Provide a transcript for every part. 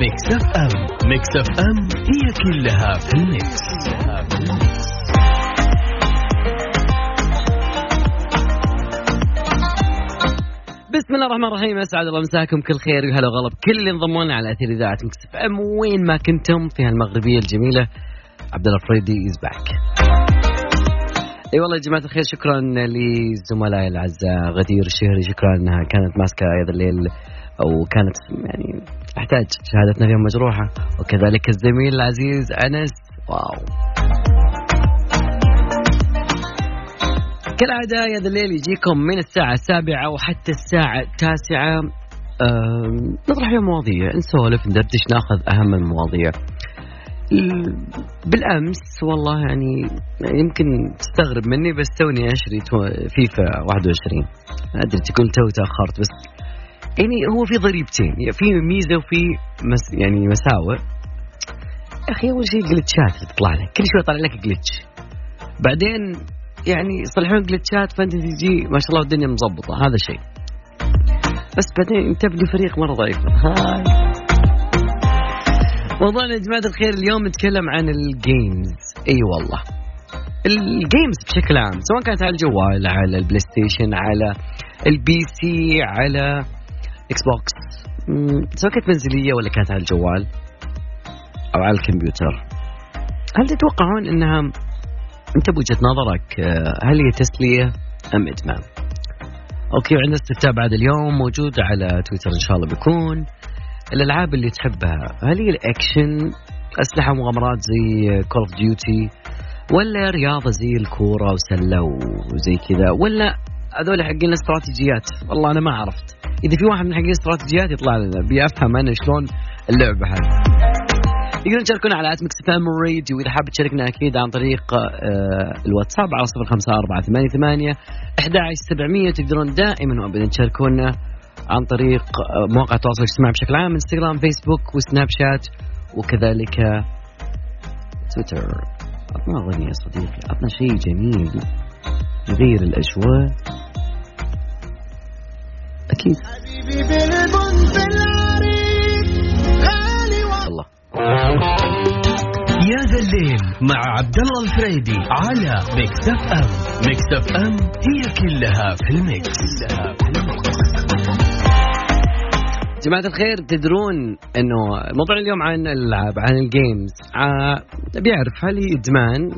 Mix FM Mix FM هي كلها في ال mix. بسم الله الرحمن الرحيم. أسعد الله مساكم. كل خير وهلا وغلا بكل اللي انضموا لنا على أثير إذاعة Mix FM وين ما كنتم؟ في هالمغربية الجميلة. عبد الله الفريدي is back إي والله يا جماعة الخير شكرا لزملائي الأعزاء. غدير الشهري شكرا. انها كانت ماسكة أيضا الليل أو كانت يعني احتاج شهادتنا فيها مجروحة. وكذلك الزميل العزيز أنس. واو. كالعادة يا ذا الليل يجيكم من الساعة السابعة وحتى الساعة التاسعة. نطرح فيها مواضيع نسولف ندردش ناخذ أهم المواضيع. ال- بالأمس والله يعني يمكن تستغرب مني بس توني تو- فيفا 21 أدري تقول تو تأخرت بس يعني هو في ضريبتين يعني في ميزة وفي مس يعني مساوئ. يا أخي أول شيء glitch ات اللي تطلع لك كل شوي يطلع لك glitch بعدين يعني يصلحون glitch ات فأنت تجي ما شاء الله الدنيا مظبطة هذا شيء. بس بعدين تبني فريق مرة ضعيف. هاي. موضوعنا يا جماعة الخير اليوم نتكلم عن ال games إي والله. ال games بشكل عام سواء كانت على الجوال على ال PlayStation على ال PC على Xbox سواء كانت منزلية ولا كانت على الجوال أو على الكمبيوتر. هل تتوقعون إنها أنت بوجهة نظرك آه، هل هي تسلية أم إدمان؟ okay وعندنا استفتاء بعد اليوم موجود على تويتر إن شاء الله بيكون. الألعاب اللي تحبها هل هي الأكشن أسلحة مغامرات زي Call of Duty ولا رياضة زي الكورة وسلة وزي كذا ولا هذول حقين الاستراتيجيات والله أنا ما عرفت. إذا في واحد من حقين الاستراتيجيات يطلع لنا بيفهم أنا شلون اللعبة هذه. تقدرون تشاركونا على at ميكس راديو وإذا حاب تشاركنا أكيد عن طريق آه، الواتساب على 05488 11700 تقدرون دائما وابدا تشاركونا عن طريق آه، مواقع التواصل الاجتماعي بشكل عام انستغرام فيسبوك وسناب شات وكذلك تويتر عطنا أغنية صديقي. عطنا شيء جميل. يغير الأجواء. أكيد. الله. يا ذا الليل مع عبد الله الفريدي على ميكس اف ام ميكس اف ام هي كلها في الميكس. كلها في الميكس جماعة الخير تدرون إنه موضوع اليوم عن الالعاب عن الجيمز ع- بيعرف هل هي إدمان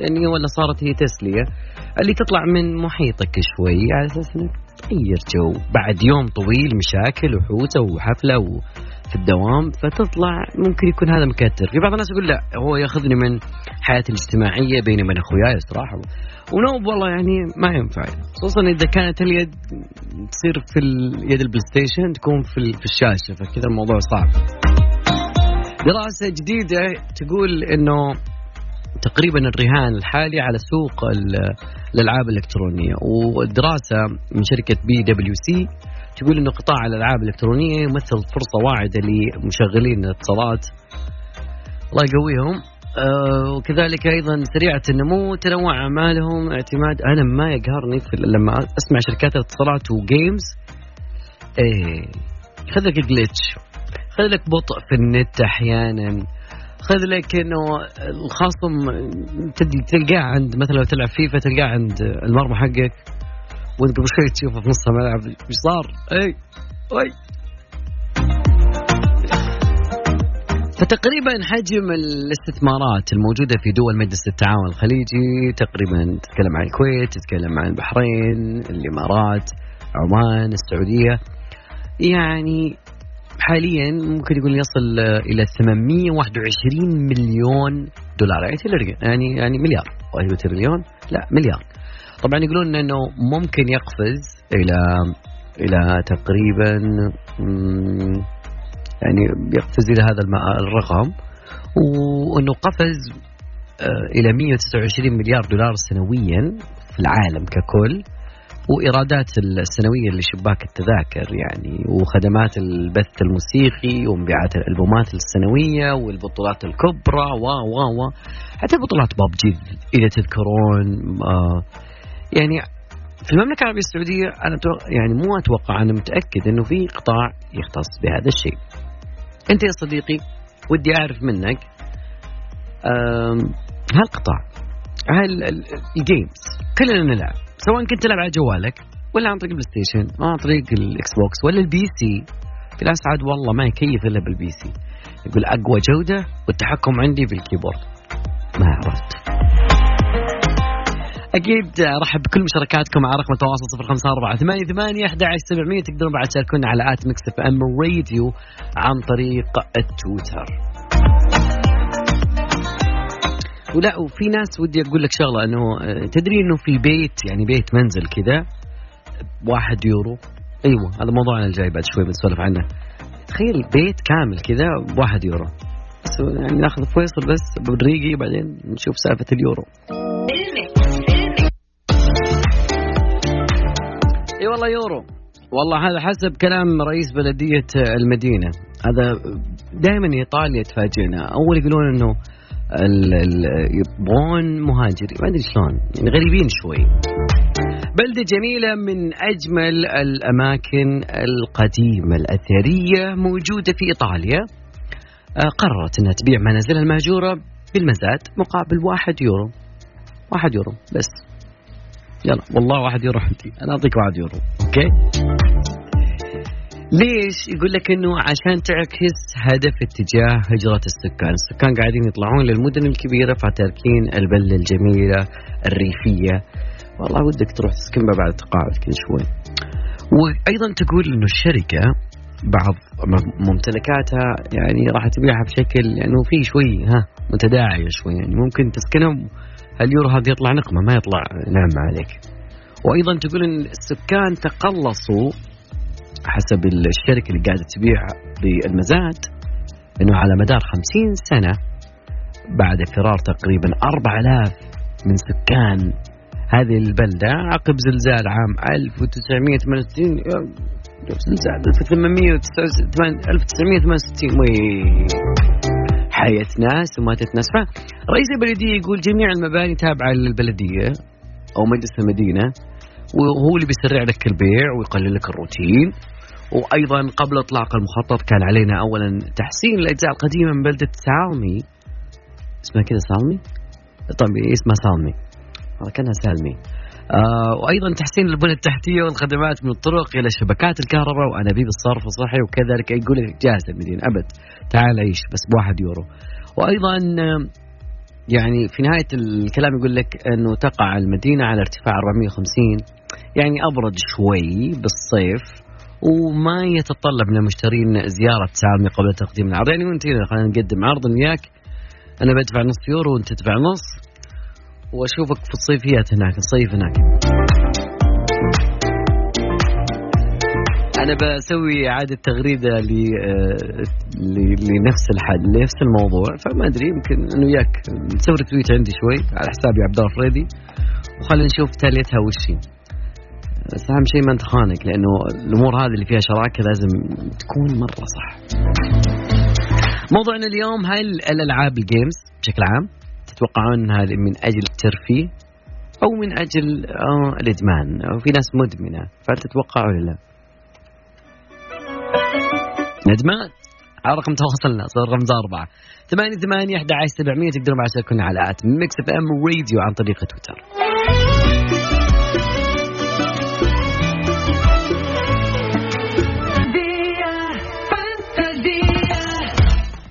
يعني ولا صارت هي تسلية؟ اللي تطلع من محيطك شوي على أساس إنك تغير جو. بعد يوم طويل مشاكل وحوسة وحفلة وفي الدوام فتطلع ممكن يكون هذا مكتر. في بعض الناس يقول لا هو ياخذني من حياتي الاجتماعية بيني وبين أخوياي صراحة. ونوب والله يعني ما ينفع. خصوصا إذا كانت اليد تصير في ال- يد ال PlayStation تكون في في الشاشة فكذا الموضوع صعب. دراسة جديدة تقول إنه تقريبا الرهان الحالي على سوق ال- الألعاب الإلكترونية. والدراسة من شركة بي دبليو سي تقول انه قطاع الألعاب الإلكترونية يمثل فرصة واعدة لمشغلين الاتصالات. الله يقويهم. آه، وكذلك أيضا سريعة النمو تنوع أعمالهم. اعتماد أنا ما يقهرني لما أسمع شركات الاتصالات و games إيه خذ لك glitch خذ لك بطء في النت أحيانا. خذ لك إنه الخصم تلقاه عند مثلا لو تلعب فيفا تلقاه عند المرمى حقك وأنت قبل شوي تشوفه في نص الملعب إيش صار؟ اي اي فتقريبا حجم الاستثمارات الموجودة في دول مجلس التعاون الخليجي تقريبا تتكلم عن الكويت، تتكلم عن البحرين، الإمارات، عمان، السعودية. يعني حاليا ممكن يقول يصل إلى 821 مليون دولار. يعني يعني يعني مليار. أو تريليون لا مليار. طبعا يقولون إنه ممكن يقفز إلى إلى تقريبا يعني يقفز إلى هذا الرقم وإنه قفز آه، إلى 129 مليار دولار سنويا في العالم ككل. وإيرادات السنوية لشباك التذاكر يعني وخدمات البث الموسيقي ومبيعات الألبومات السنوية والبطولات الكبرى و و و. حتى بطولات بابجي إذا تذكرون آه يعني في المملكة العربية السعودية أنا يعني مو أتوقع أنا متأكد أنه في قطاع يختص بهذا الشيء. أنت يا صديقي ودي أعرف منك هالقطاع هال ال games كلنا نلعب. سواء كنت تلعب على جوالك ولا عن طريق ال PlayStation أو عن طريق ال Xbox ولا ال PC. في ناس عاد والله ما يكيف إلا بال PC. يقول أقوى جودة والتحكم عندي بال keyboard. ما عرفت. أكيد أرحب بكل مشاركاتكم على رقم التواصل 054 88 11700 تقدرون بعد تشاركونا على at ميكس إف إم راديو عن طريق التويتر ولا وفي ناس ودي أقول لك شغلة إنه آه، تدري إنه في بيت يعني بيت منزل كذا واحد يورو. أيوه هذا موضوعنا الجاي بعد شوي بنسولف عنه. تخيل بيت كامل كذا بواحد يورو. بس يعني ناخذ فيصل بس بالريقي بعدين نشوف سالفة اليورو. إي والله يورو. والله هذا حسب كلام رئيس بلدية المدينة. هذا دائما إيطاليا تفاجئنا. أول يقولون إنه يبغون مهاجرين ما أدري شلون يعني غريبين شوي. بلدة جميلة من أجمل الأماكن القديمة الأثرية موجودة في إيطاليا. آه، قررت أنها تبيع منازلها المهجورة بالمزاد مقابل واحد يورو. واحد يورو بس. يلا والله واحد يورو عندي أنا أعطيك واحد يورو أوكي؟ ليش؟ يقول لك إنه عشان تعكس هدف اتجاه هجرة السكان، السكان قاعدين يطلعون للمدن الكبيرة فتاركين البلدة الجميلة الريفية، والله ودك تروح تسكن بعد التقاعد كل شوي. وأيضا تقول إنه الشركة بعض ممتلكاتها يعني راح تبيعها بشكل يعني في شوي ها متداعية شوي يعني ممكن تسكنهم اليورو هذا يطلع نقمة ما يطلع نعمة عليك. وأيضا تقول إن السكان تقلصوا حسب الشركة اللي قاعدة تبيع بالمزاد أنه على مدار خمسين سنة بعد فرار تقريبا أربع آلاف من سكان هذه البلدة عقب زلزال عام 1968 زلزال 1968 وي. حياة ناس وماتت ناس. فرئيس البلدية يقول جميع المباني تابعة للبلدية أو مجلس المدينة. وهو اللي بيسرع لك البيع ويقلل لك الروتين. وأيضا قبل إطلاق المخطط كان علينا اولا تحسين الأجزاء القديمة من بلدة سالمي. اسمها كذا سالمي؟ طيب اسمها سالمي؟ كأنها سالمي. آه وأيضا تحسين البنى التحتية والخدمات من الطرق إلى شبكات الكهرباء وانابيب الصرف الصحي وكذلك يقول لك جاهزه المدينة. أبد تعال عيش بس بواحد يورو. وأيضا يعني في نهاية الكلام يقول لك أنه تقع المدينة على ارتفاع 450 يعني أبرد شوي بالصيف وما يتطلب من المشترين زيارة سالمي قبل تقديم العرض. يعني وأنت خلينا نقدم عرض وياك. أنا بدفع نص يورو وأنت تدفع نص. وأشوفك في الصيفيات هناك نصيف هناك. أنا بسوي إعادة تغريدة لنفس الحد لنفس الموضوع فما أدري يمكن أنه وياك نسوي tweet عندي شوي على حسابي عبد الله فريدي وخلينا نشوف تاليتها وش هي. بس أهم شيء ما انت خانق لأنه الأمور هذه اللي فيها شراكة لازم تكون مرة صح. موضوعنا اليوم هل الألعاب ال games بشكل عام تتوقعون هذه من أجل الترفيه أو من أجل آه الإدمان وفي ناس مدمنة فهل تتوقع ولا لا؟ إدمان على رقم تواصلنا رقم أربعة. ثمانية ثمانية أحد عشر سبعمية تقدرون بعد تشاركونا على at ميكس إف إم راديو عن طريق تويتر.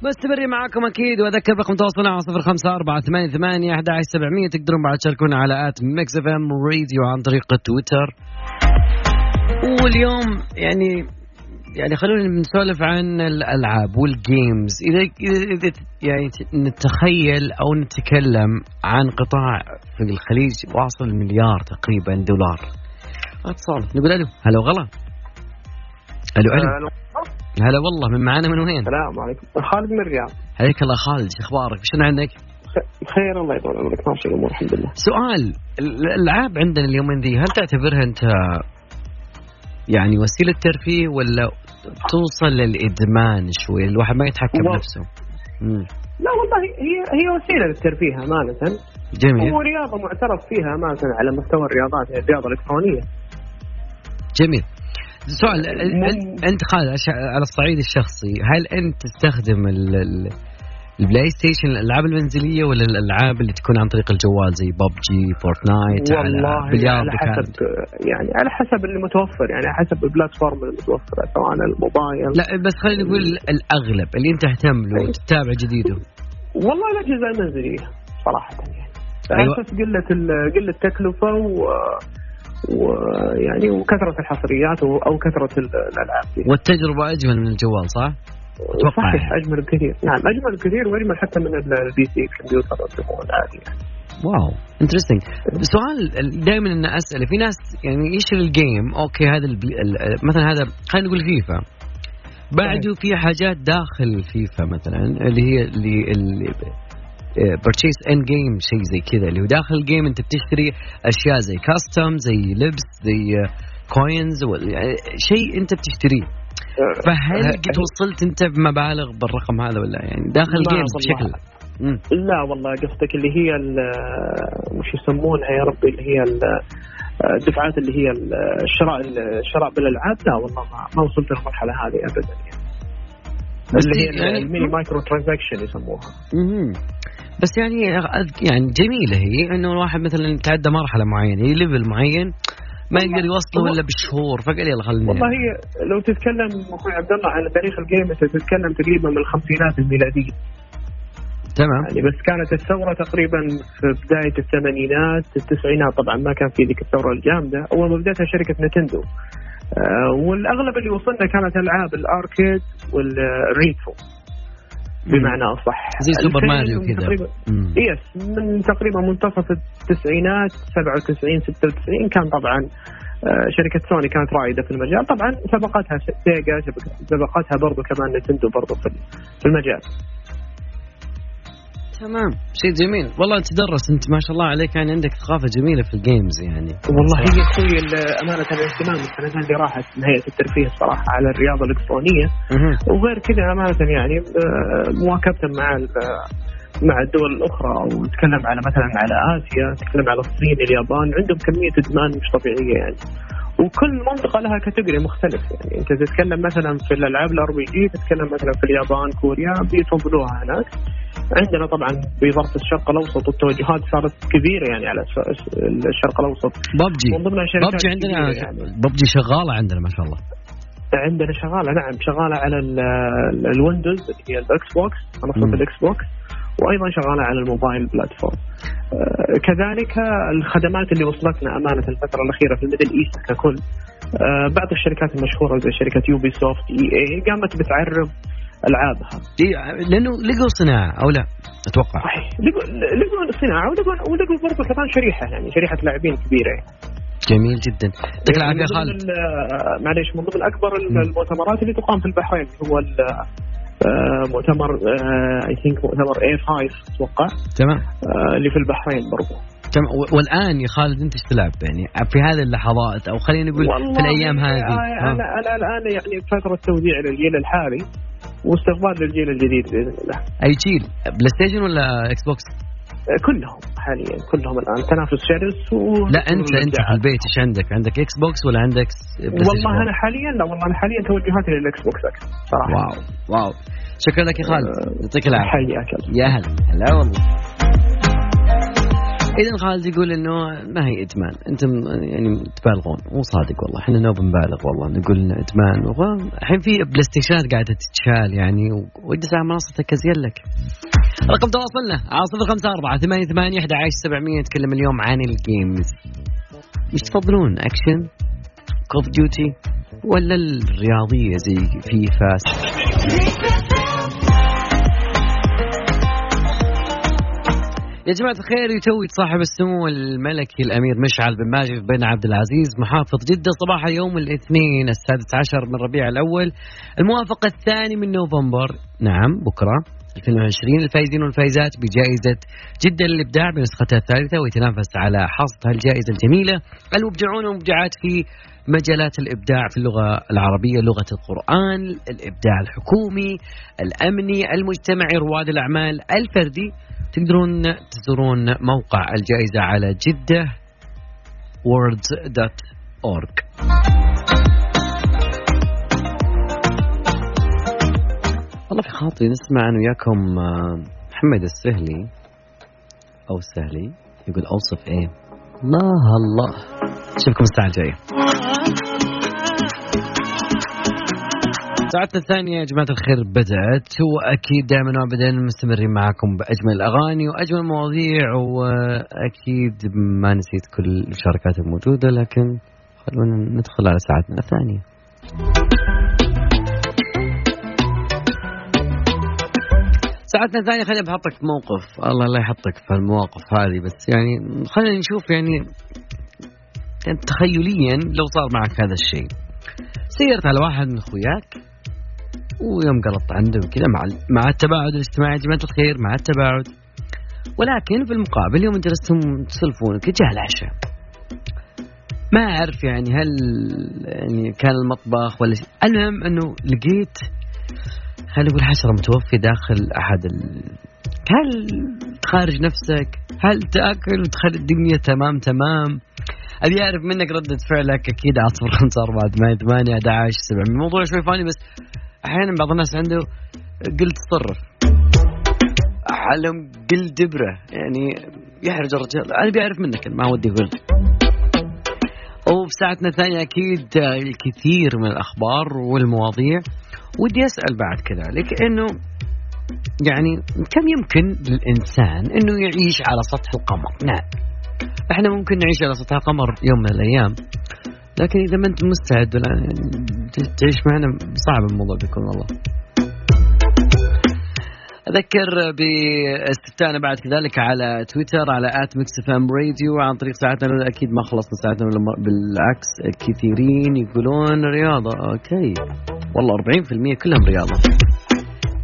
مستمرين معاكم أكيد وأذكر رقم تواصلنا على صفر خمسة أربعة ثمانية ثمانية أحد عشر سبعمية تقدرون بعد تشاركونا على at ميكس إف إم راديو عن طريق تويتر. واليوم يعني يعني خلونا نسولف عن الألعاب والجيمز إذا إذا يعني نتخيل أو نتكلم عن قطاع في الخليج واصل مليار تقريبا دولار. اتصال نقول ألو. هلا وغلا. ألو ألو. هلا والله. من معانا من وين؟ السلام عليكم. خالد من الرياض. حياك الله خالد. شو أخبارك؟ شنو عندك؟ بخير الله يطول عمرك. ماشي الأمور الحمد لله. سؤال. الألعاب عندنا اليومين ذي هل تعتبرها أنت يعني وسيلة ترفيه ولا توصل للإدمان شوي الواحد ما يتحكم و... نفسه مم. لا والله هي هي وسيلة للترفيه أمانة. جميل. ورياضه معترف فيها أمانة على مستوى الرياضات الرياضة الإلكترونية. جميل. سؤال أنت خالد على الصعيد الشخصي هل أنت تستخدم ال- ال- ال PlayStation الألعاب المنزلية ولا الألعاب اللي تكون عن طريق الجوال زي PUBG Fortnite والله بلياردو على حسب يعني على حسب اللي متوفر يعني على حسب ال platform اللي متوفرة سواء الموبايل لا بس خلينا نقول الأغلب اللي أنت تهتم له. وتتابع جديده والله الاجهزه المنزليه صراحة يعني على أيوة. أساس قلة قلة التكلفه و ويعني وكثرة الحصريات أو كثرة ال- الألعاب. والتجربة أجمل من الجوال صح؟ أتوقع صحيح. يعني. أجمل بكثير نعم أجمل بكثير وأجمل حتى من ال- ال PC الكمبيوتر العادي يعني. wow interesting سؤال دائما ان أسأله. في ناس يعني يشتري ال game okay هذا البي... ال- مثلا هذا خلينا نقول فيفا. بعده في حاجات داخل فيفا مثلا اللي هي اللي اللي purchase in game شيء زي كذا اللي هو داخل ال game أنت بتشتري أشياء زي custom زي لبس زي coins شيء أنت بتشتريه. فهل أه، قد وصلت أنت بمبالغ بالرقم هذا ولا يعني داخل ال games. بشكل. لا والله قصدك اللي هي ال- وش يسمونها يا ربي اللي هي ال- الدفعات اللي هي ال- الشراء الشراء بالألعاب لا والله ما, وصلت للمرحلة هذه ابدا يعني. بس اللي هي يعني- ال mini micro transaction يسموها. بس يعني يعني جميلة هي إنه الواحد مثلا تعدى مرحلة معينة level معين ما يقدر يوصله إلا بالشهور فقال يلا خلينا والله هي لو تتكلم أخوي عبد الله على تاريخ ال game تتكلم تقريبا من الخمسينات الميلادية. تمام. يعني بس كانت الثورة تقريبا في بداية الثمانينات التسعينات. طبعا ما كان في ذيك الثورة الجامدة. أول ما بدأتها شركة Nintendo. آه والأغلب اللي وصلنا كانت ألعاب ال arcade وال retro بمعنى أصح. زي Super Mario كذا. yes من تقريبا منتصف التسعينات 97 96 كان طبعا آه، شركة سوني كانت رائدة في المجال. طبعا سبقتها Sega سبقتها برضو كمان Nintendo برضو في المجال. تمام. شيء جميل. والله تدرس أنت ما شاء الله عليك يعني عندك ثقافة جميلة في ال games يعني. والله هي أخوي أمانة الاهتمام. السنتين اللي راحت من هيئه الترفيه الصراحة على الرياضة الإلكترونية. وغير كذا أمانة يعني آه، مواكبة مع مع الدول الأخرى ونتكلم على مثلا على آسيا نتكلم على الصين اليابان عندهم كمية إدمان مش طبيعية يعني. وكل منطقة لها category مختلف. يعني أنت تتكلم مثلا في الألعاب ال RPG تتكلم مثلا في اليابان كوريا بيفضلوها هناك. عندنا طبعا في ظرف الشرق الأوسط والتوجهات صارت كبيرة يعني على الشرق الأوسط. ببجي. من ضمنها شركات ببجي عندنا يعني. ببجي شغالة عندنا ما شاء الله. عندنا شغالة نعم شغالة على ال- ال- ال Windows اللي هي ال Xbox منصة. ال Xbox وأيضا شغالة على ال mobile platform. آه، كذلك الخدمات اللي وصلتنا أمانة الفترة الأخيرة في ال Middle East ككل آه، بعض الشركات المشهورة زي شركة Ubisoft EA قامت بتعرض ألعابها. إيه، لأنه لقوا صناعة أو لا أتوقع صحيح لقوا صناعة ولقوا ولقوا برضه كمان شريحة يعني شريحة لاعبين كبيرة يعني. جميل جدا يعطيك العافيه خالد ال- آه، معليش من ضمن اكبر. المؤتمرات اللي تقام في البحرين هو مؤتمر I think مؤتمر E 5 أتوقع. تمام. آه، اللي في البحرين برضو. تمام. والآن يا خالد أنت إيش تلعب يعني؟ في هذه اللحظات أو خلينا نقول في الأيام هذه. آه، ها. أنا أنا الآن يعني فترة توزيع للجيل الحالي واستقبال للجيل الجديد بإذن الله. أي جيل؟ PlayStation ولا Xbox؟ آه، كلهم. حاليا. كلهم الآن تنافس شرس و لا انت أنت في البيت إيش عندك؟ عندك Xbox ولا عندك والله؟ أنا حاليا لا والله أنا حاليا توجهاتي لل Xbox أكثر صراحة. wow wow. شكرا لك يا خالد. آه، يعطيك العافية. حياك الله. يا هلا هلا والله. اذا خالد يقول إنه ما هي إدمان. أنتم يعني تبالغون. مو صادق والله. إحنا نوب نبالغ والله. نقول إنه إدمان. الحين في PlayStation ات قاعدة تتشال يعني واجلس على منصتك أزين لك. رقم تواصلنا على صفر خمسة أربعة ثمانية ثمانية أحد عشر سبعمية نتكلم اليوم عن ال games إيش تفضلون action Call of Duty ولا الرياضية زي فيفا يا جماعة الخير يتوي صاحب السمو الملكي الأمير مشعل بن ماجد بن عبد العزيز محافظ جدة صباح يوم الاثنين السادس عشر من ربيع الأول الموافق الثاني من نوفمبر. نعم بكرة. 2020 الفائزين والفائزات بجائزة جدة للإبداع بنسختها الثالثة ويتنافس على حصد هالجائزة الجميلة. المبدعون والمبدعات في مجالات الإبداع في اللغة العربية لغة القرآن الإبداع الحكومي الأمني المجتمعي رواد الأعمال الفردي. تقدرون تزورون موقع الجائزة على جدة words.org والله في خاطري نسمع أنا وياكم آه، محمد السهلي أو السهلي يقول أوصف إيه الله الله. نشوفكم الساعة الجاية. ساعتنا الثانية يا جماعة الخير بدأت وأكيد دائما وأبدا مستمرين معاكم بأجمل الأغاني وأجمل المواضيع وأكيد ما نسيت كل المشاركات الموجودة لكن خلونا ندخل على ساعتنا الثانية. ساعتنا الثانية خليني بحطك في موقف. الله لا يحطك في المواقف هذه بس يعني خلينا نشوف يعني, يعني تخيليا لو صار معك هذا الشيء. سيرت على واحد من أخوياك ويوم قلطت عنده وكذا مع مع التباعد الاجتماعي يا جماعة الخير مع التباعد. ولكن في المقابل يوم جلستم تسولفون جاء العشاء. ما أعرف يعني هل يعني كان المطبخ ولا شيء. المهم إنه لقيت خلينا نقول حشره متوفي داخل أحد ال... هل تخارج نفسك؟ هل تأكل وتخلي الدنيا تمام؟ تمام؟ أبي أعرف منك ردة فعلك أكيد على صفر خمسة أربعة ثمانية ثمانية 11 7 الموضوع شوي فاني بس أحيانا بعض الناس عنده قل تصرف عالم قل دبرة. يعني يحرج الرجال. أنا أبي أعرف منك ما ودي أقول. وفي ساعتنا الثانية أكيد الكثير من الأخبار والمواضيع. ودي أسأل بعد كذلك أنه يعني كم يمكن للإنسان أنه يعيش على سطح القمر؟ نعم. إحنا ممكن نعيش على سطح القمر يوم من الأيام. لكن إذا ما أنت مستعد تعيش معنا صعب الموضوع بيكون والله. أذكر باستفتاءنا بعد كذلك على تويتر على at Mix FM Radio عن طريق ساعتنا أكيد ما خلصنا ساعتنا بالعكس كثيرين يقولون رياضة. أوكي. والله 40% كلهم رياضة.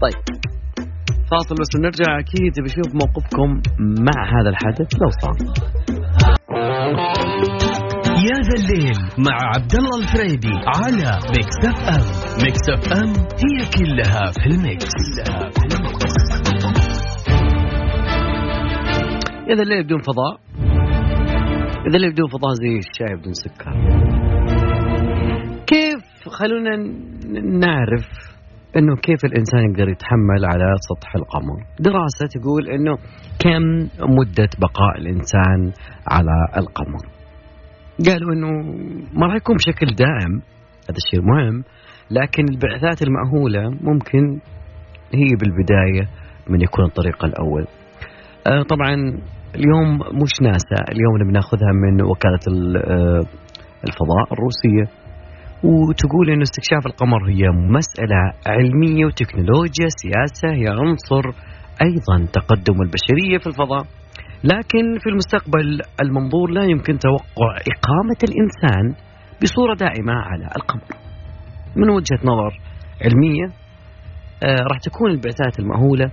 طيب فاصل بس ونرجع. أكيد بشوف موقفكم مع هذا الحدث لو صار. يا ذا الليل مع عبد الله الفريدي على Mix FM Mix FM هي كلها في ال mix. كلها في ال mix يا ذا الليل بدون فضاء. يا ذا الليل بدون فضاء زي الشاي بدون سكر. كيف خلونا نعرف إنه كيف الإنسان يقدر يتحمل على سطح القمر. دراسة تقول إنه كم مدة بقاء الإنسان على القمر. قالوا إنه ما راح يكون بشكل دائم هذا الشيء مهم لكن البعثات المأهولة ممكن هي بالبداية من يكون الطريق الأول. آه طبعا اليوم مش ناسا اليوم بناخذها من وكالة الفضاء الروسية. وتقول انه استكشاف القمر هي مسألة علمية وتكنولوجيا سياسة هي عنصر أيضا تقدم البشرية في الفضاء. لكن في المستقبل المنظور لا يمكن توقع إقامة الإنسان بصورة دائمة على القمر. من وجهة نظر علمية آه راح تكون البعثات المأهولة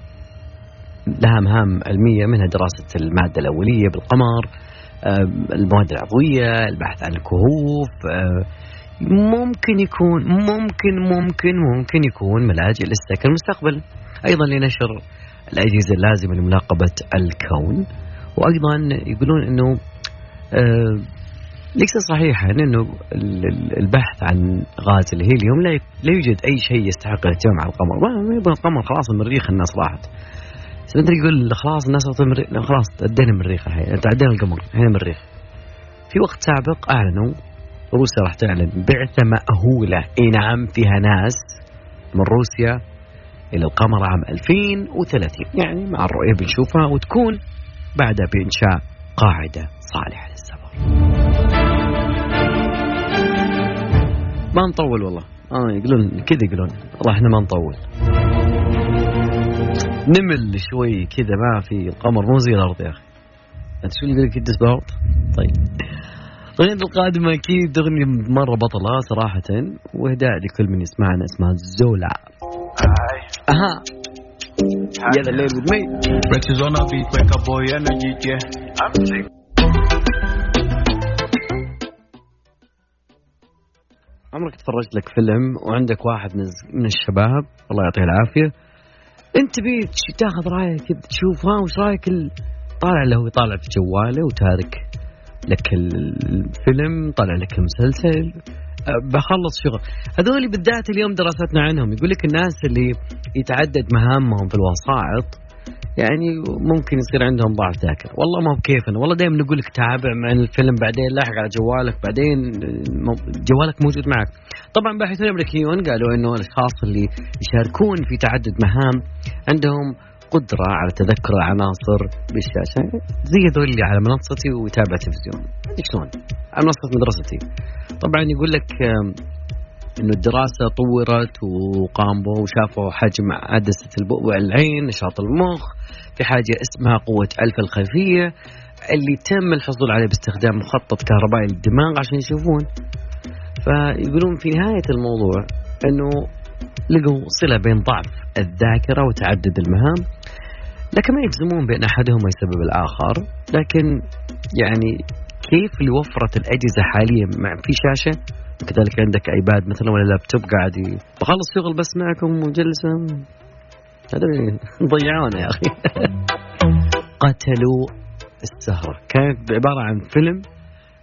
لها مهام علمية منها دراسة المادة الأولية بالقمر آه المواد العضوية البحث عن الكهوف آه ممكن يكون ممكن ممكن ممكن يكون ملاجئ للسكن المستقبل أيضا لنشر الأجهزة اللازمة لمراقبة الكون وأيضا يقولون إنه آه ليس صحيحا إنه البحث عن غاز الهيليوم لا يوجد أي شيء يستحق الاهتمام على القمر، ما يبغى القمر خلاص المريخ الناس راحت. انت يقول خلاص الناس خلاص ادينا المريخ الحين تعدينا القمر الحين المريخ. في وقت سابق أعلنوا روسيا راح تعلن. بعثه مأهولة. إي نعم فيها ناس من روسيا إلى القمر عام 2030 يعني مع الرؤية بنشوفها وتكون بعد بإنشاء قاعدة صالحة للسفر. ما نطول والله. آه يقولون كذا يقولون والله إحنا ما نطول. نمل شوي كذا ما في القمر مو زي الأرض يا أخي. أنت شو اللي يقول لك طيب. الأغنية القادمة أكيد أغنية مرة بطلة صراحة وإهداء لكل من يسمعنا اسمها زولا. أها. يا ذا الليل with me. Rex is on a beat, wake up boy energy, yeah. I'm sick. عمرك تفرجت لك فيلم وعندك واحد من من الشباب الله يعطيه العافية. أنت بي تاخذ رأيك تشوف ها وش رأيك؟ ال... طالع له يطالع في جواله وتارك لك الفيلم طالع لك المسلسل. أه، بخلص شغل. هذول بالذات اليوم دراستنا عنهم. يقول لك الناس اللي يتعدد مهامهم في الوسائط يعني ممكن يصير عندهم ضعف ذاكرة. والله ما بكيفنا. والله دائما نقول لك تابع مع الفيلم بعدين لاحق على جوالك بعدين جوالك موجود معك. طبعا باحثون أمريكيون قالوا إنه الأشخاص اللي يشاركون في تعدد مهام عندهم قدرة على تذكر العناصر بالشاشة. زي هذول اللي على منصتي ويتابع تلفزيون. شلون؟ على منصة مدرستي. طبعا يقول لك إنه الدراسة طورت وقاموا وشافوا حجم عدسة البؤبع العين نشاط المخ في حاجة اسمها قوة ألف الخلفية اللي تم الحصول عليه باستخدام مخطط كهربائي للدماغ عشان يشوفون. فيقولون في نهاية الموضوع إنه لقوا صلة بين ضعف الذاكرة وتعدد المهام. لكن ما يجزمون بأن أحدهما يسبب الآخر. لكن يعني كيف لوفرة الأجهزة حاليا مع في شاشة؟ وكذلك عندك ايباد مثلا ولا لابتوب قاعد بخلص شغل بس معكم وجلسة. هذا ضيعونا يا أخي. قتلوا السهرة. كانت عبارة عن فيلم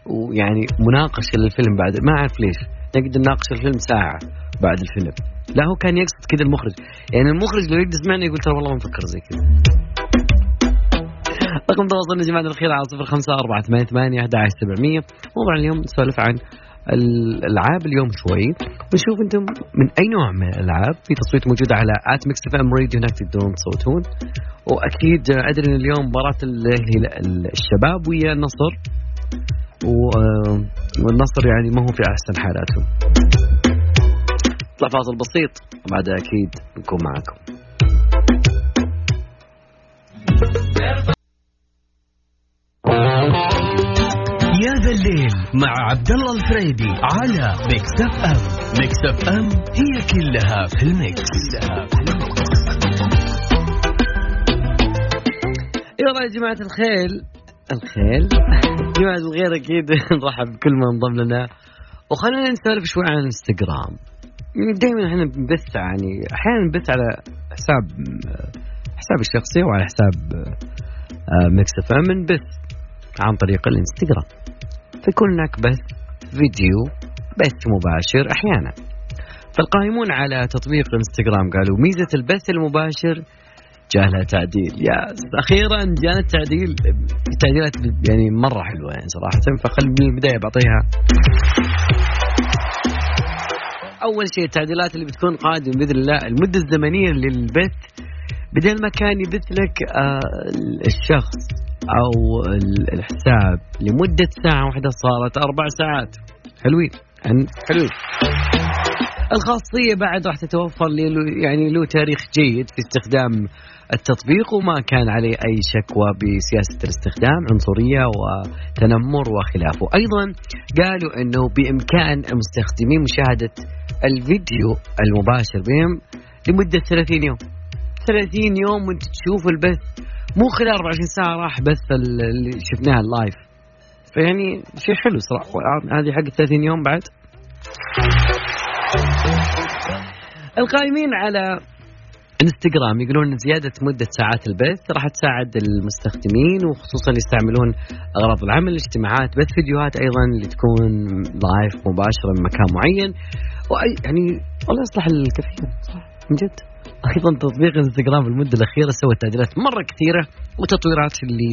ويعني مناقشة للفيلم بعد. ما أعرف ليش. نقدر نناقش الفيلم ساعة بعد الفيلم. لا هو كان يقصد كذا المخرج. يعني المخرج لو يقدر يسمعني يقول ترى والله ما نفكر زي كذا. رقم تواصلنا يا جماعة الخير على صفر خمسة أربعة ثمانية ثمانية أحد عشر سبعمية. موضوع اليوم نسولف عن الألعاب اليوم شوي. ونشوف أنتم من أي نوع من الألعاب. في تصويت موجود على at Mix FM Radio هناك تقدرون تصوتون وأكيد أدري إن اليوم مباراة الشباب ويا النصر والنصر يعني ما هو في أحسن حالاته. نطلع فاصل بسيط. وبعدها أكيد نكون معكم. يا ذا الليل مع عبد الله الفريدي على Mix FM Mix FM هي كلها في ال mix. كلها في ال mix يلا يا جماعة الخيل. الخيل؟ جماعة الخير أكيد نرحب بكل من انضم لنا. وخلينا نسولف شوي عن الانستغرام دائما إحنا بنبث يعني أحيانا نبث على حساب حساب الشخصي وعلى حساب Mix FM. نبث عن طريق الإنستغرام. فيكون هناك بث فيديو بث مباشر أحيانا. فالقائمون على تطبيق الانستغرام قالوا ميزة البث المباشر جاء لها تعديل. يا أخيرا جانا التعديل التعديلات يعني مرة حلوة يعني صراحة. فخل من البداية بعطيها. أول شيء التعديلات اللي بتكون قادمه بإذن الله. المدة الزمنية للبث بدل ما كان يبث لك آه الشخص أو الحساب لمدة ساعة واحدة صارت أربع ساعات. حلوين. حلوين. الخاصية بعد راح تتوفر يعني له تاريخ جيد في استخدام التطبيق وما كان عليه أي شكوى بسياسة الاستخدام عنصرية وتنمر وخلافه، أيضا قالوا إنه بإمكان المستخدمين مشاهدة الفيديو المباشر بهم لمدة 30 يوم. 30 يوم وأنت تشوف البث. مو خلال 24 ساعة راح بث اللي شفناها اللايف فيعني شيء حلو صراحة. هذه حق 30 يوم بعد. القائمين على انستغرام يقولون ان زيادة مدة ساعات البث راح تساعد المستخدمين وخصوصا اللي يستعملون أغراض العمل الاجتماعات بث فيديوهات أيضا اللي تكون لايف مباشره من مكان معين. وأي يعني والله يصلح الكثير. صح. من جد. أيضا تطبيق انستغرام في المدة الأخيرة سوى تعديلات مرة كثيرة وتطويرات اللي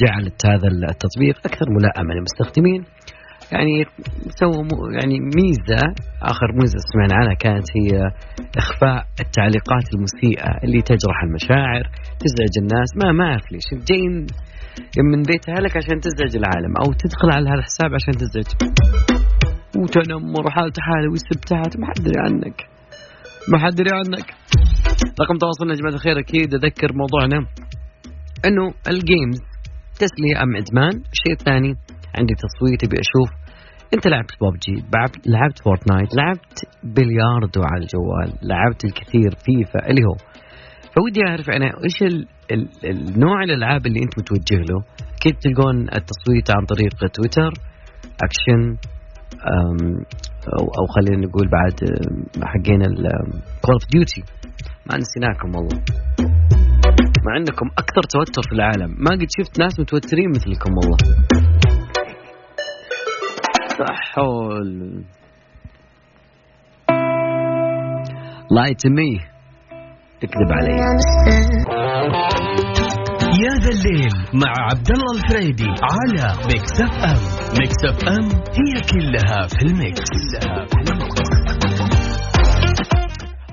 جعلت هذا التطبيق أكثر ملائمة للمستخدمين. يعني سووا يعني ميزة آخر ميزة سمعنا عنها كانت هي إخفاء التعليقات المسيئة اللي تجرح المشاعر تزعج الناس ما ما أعرف ليش. جايين من بيت أهلك عشان تزعج العالم أو تدخل على هذا الحساب عشان تزعج. وتنمر وحالته حاله ويسب تحت ما حد عنك. ما حد عنك. رقم تواصلنا يا جماعة الخير أكيد أذكر موضوعنا. إنه الجيمز تسلية أم إدمان؟ الشيء الثاني عندي تصويت أبي أشوف. أنت لعبت ببجي لعبت Fortnite لعبت بلياردو على الجوال لعبت الكثير فيفا اللي هو. فودي أعرف أنا إيش ال ال النوع الألعاب اللي أنت متوجه له؟ أكيد تلقون التصويت عن طريق تويتر أكشن أو أو خلينا نقول بعد حقين Call of Duty ما نسيناكم والله. مع إنكم أكثر توتر في العالم. ما قد شفت ناس متوترين مثلكم والله. حول. Lie to me اكذب علي. يا ذا الليل مع عبد الله الفريدي على Mix FM Mix FM هي كلها في ال mix. كلها في ال mix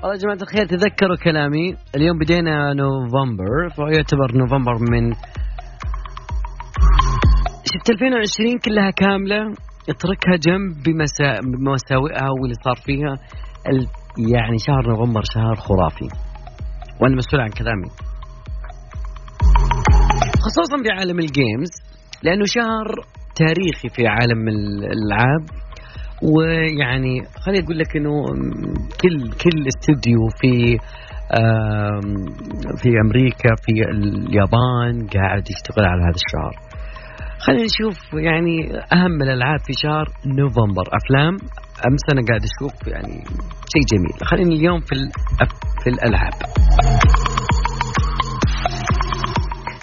والله يا جماعة الخير تذكروا كلامي. اليوم بدينا نوفمبر فيعتبر نوفمبر من شفت 2020 كلها كاملة. اتركها جنب بمسا... بمساوئها واللي صار فيها ال... يعني شهر نوفمبر شهر خرافي. وأنا مسؤول عن كلامي. خصوصا في عالم الجيمز لأنه شهر تاريخي في عالم الألعاب. ويعني خليني أقول لك إنه كل كل استوديو في في أمريكا في اليابان قاعد يشتغل على هذا الشهر. خلينا نشوف يعني أهم الألعاب في شهر نوفمبر. أفلام أمس أنا قاعد أشوف يعني شيء جميل. خلينا اليوم في في الألعاب.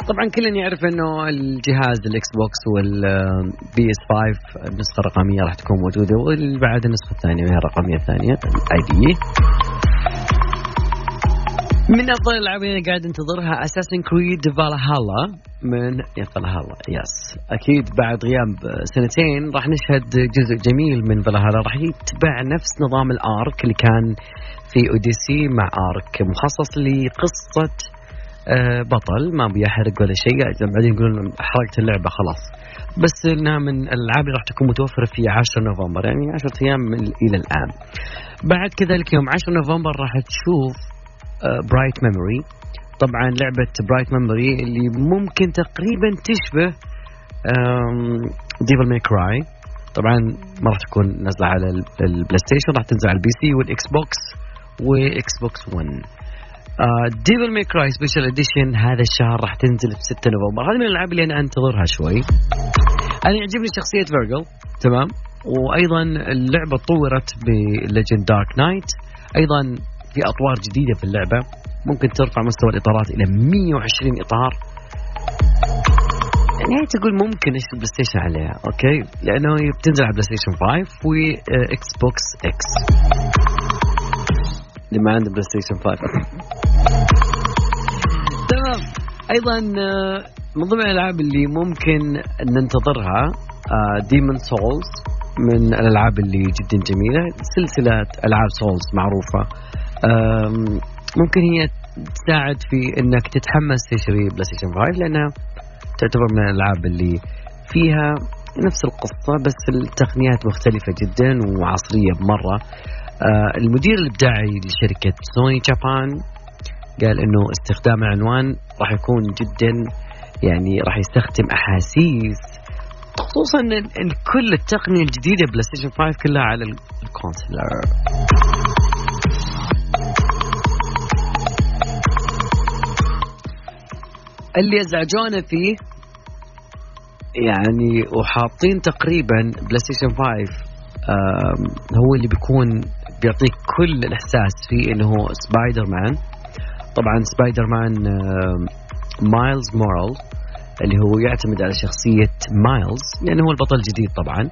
طبعا كلنا يعرف إنه الجهاز ال Xbox وال PS 5 النسخه الرقميه راح تكون موجودة وبعد النسخة الثانية وهي الرقمية الثانية الاي دي من أفضل الألعاب اللي أنا قاعد أنتظرها اساسن كريد فالهالا من فالهالا يس. أكيد بعد غياب سنتين راح نشهد جزء جميل من فالهالا. راح يتبع نفس نظام الأرك اللي كان في أوديسي مع أرك مخصص لقصة آه، بطل. ما أبي أحرق ولا شيء. بعدين يقولون حرقت اللعبة خلاص. بس إنها من الألعاب اللي راح تكون متوفرة في 10 نوفمبر يعني 10 أيام إلى الآن. بعد كذلك يوم 10 نوفمبر راح تشوف Bright Memory طبعا لعبة Bright Memory اللي ممكن تقريبا تشبه Devil May Cry طبعا ما راح تكون نازلة على ال- ال PlayStation راح تنزل على ال PC وال Xbox و Xbox 1 Devil May Cry Special Edition هذا الشهر راح تنزل في 6 نوفمبر. هذه من الألعاب اللي أنا أنتظرها شوي. أنا يعجبني شخصية Vergil تمام؟ وأيضا اللعبة طورت ب Legendary Dark Knight أيضا في أطوار جديدة في اللعبة. ممكن ترفع مستوى الإطارات إلى 120 إطار. يعني تقول ممكن إيش ال PlayStation عليها okay؟ لأنه بتنزل على PlayStation 5 و Xbox X اللي ما عنده PlayStation 5 تمام. أيضا آه، من ضمن الألعاب اللي ممكن ننتظرها Demon's Souls من الألعاب اللي جدا جميلة. سلسلة ألعاب Souls معروفة. ممكن هي تساعد في إنك تتحمس تشتري PlayStation 5 لأنها تعتبر من الألعاب اللي فيها نفس القصة بس التقنيات مختلفة جدا وعصرية بمرة. آه، المدير الإبداعي لشركة Sony Japan قال إنه استخدام العنوان راح يكون جدا يعني راح يستخدم أحاسيس خصوصا إن كل التقنية الجديدة PlayStation 5 كلها على ال- ال controller اللي ازعجونا فيه يعني وحاطين تقريبا PlayStation 5 آم، هو اللي بيكون بيعطيك كل الإحساس فيه إنه سبايدر مان طبعا Spider-Man Miles Morales اللي هو يعتمد على شخصية Miles لأنه هو البطل الجديد طبعا.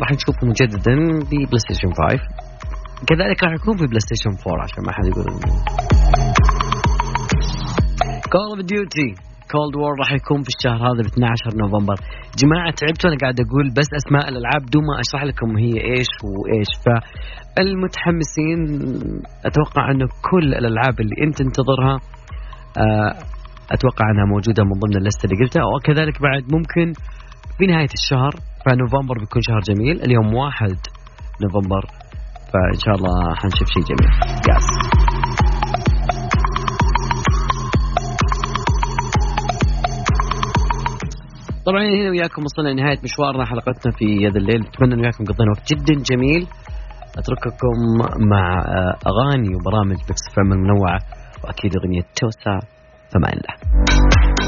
راح نشوفه مجددا ب PlayStation 5 كذلك راح يكون في PlayStation 4 عشان ما حد يقول Call of Duty Cold War راح يكون في الشهر هذا ب 12 نوفمبر. جماعة تعبت وأنا قاعد أقول بس أسماء الألعاب دون ما أشرح لكم هي إيش وإيش. فالمتحمسين أتوقع انه كل الألعاب اللي أنت تنتظرها آه، أتوقع أنها موجودة من ضمن اللسته اللي قلتها. وكذلك بعد ممكن في نهاية الشهر فنوفمبر بيكون شهر جميل. اليوم واحد نوفمبر فإن شاء الله حنشوف شيء جميل. يس طبعا هنا وياكم وصلنا لنهاية مشوارنا حلقتنا في يد الليل. اتمنى ان وياكم قضينا وقت جدا جميل. أترككم مع آه، أغاني وبرامج بكس فم المنوعة وأكيد أغنية توسا فما الله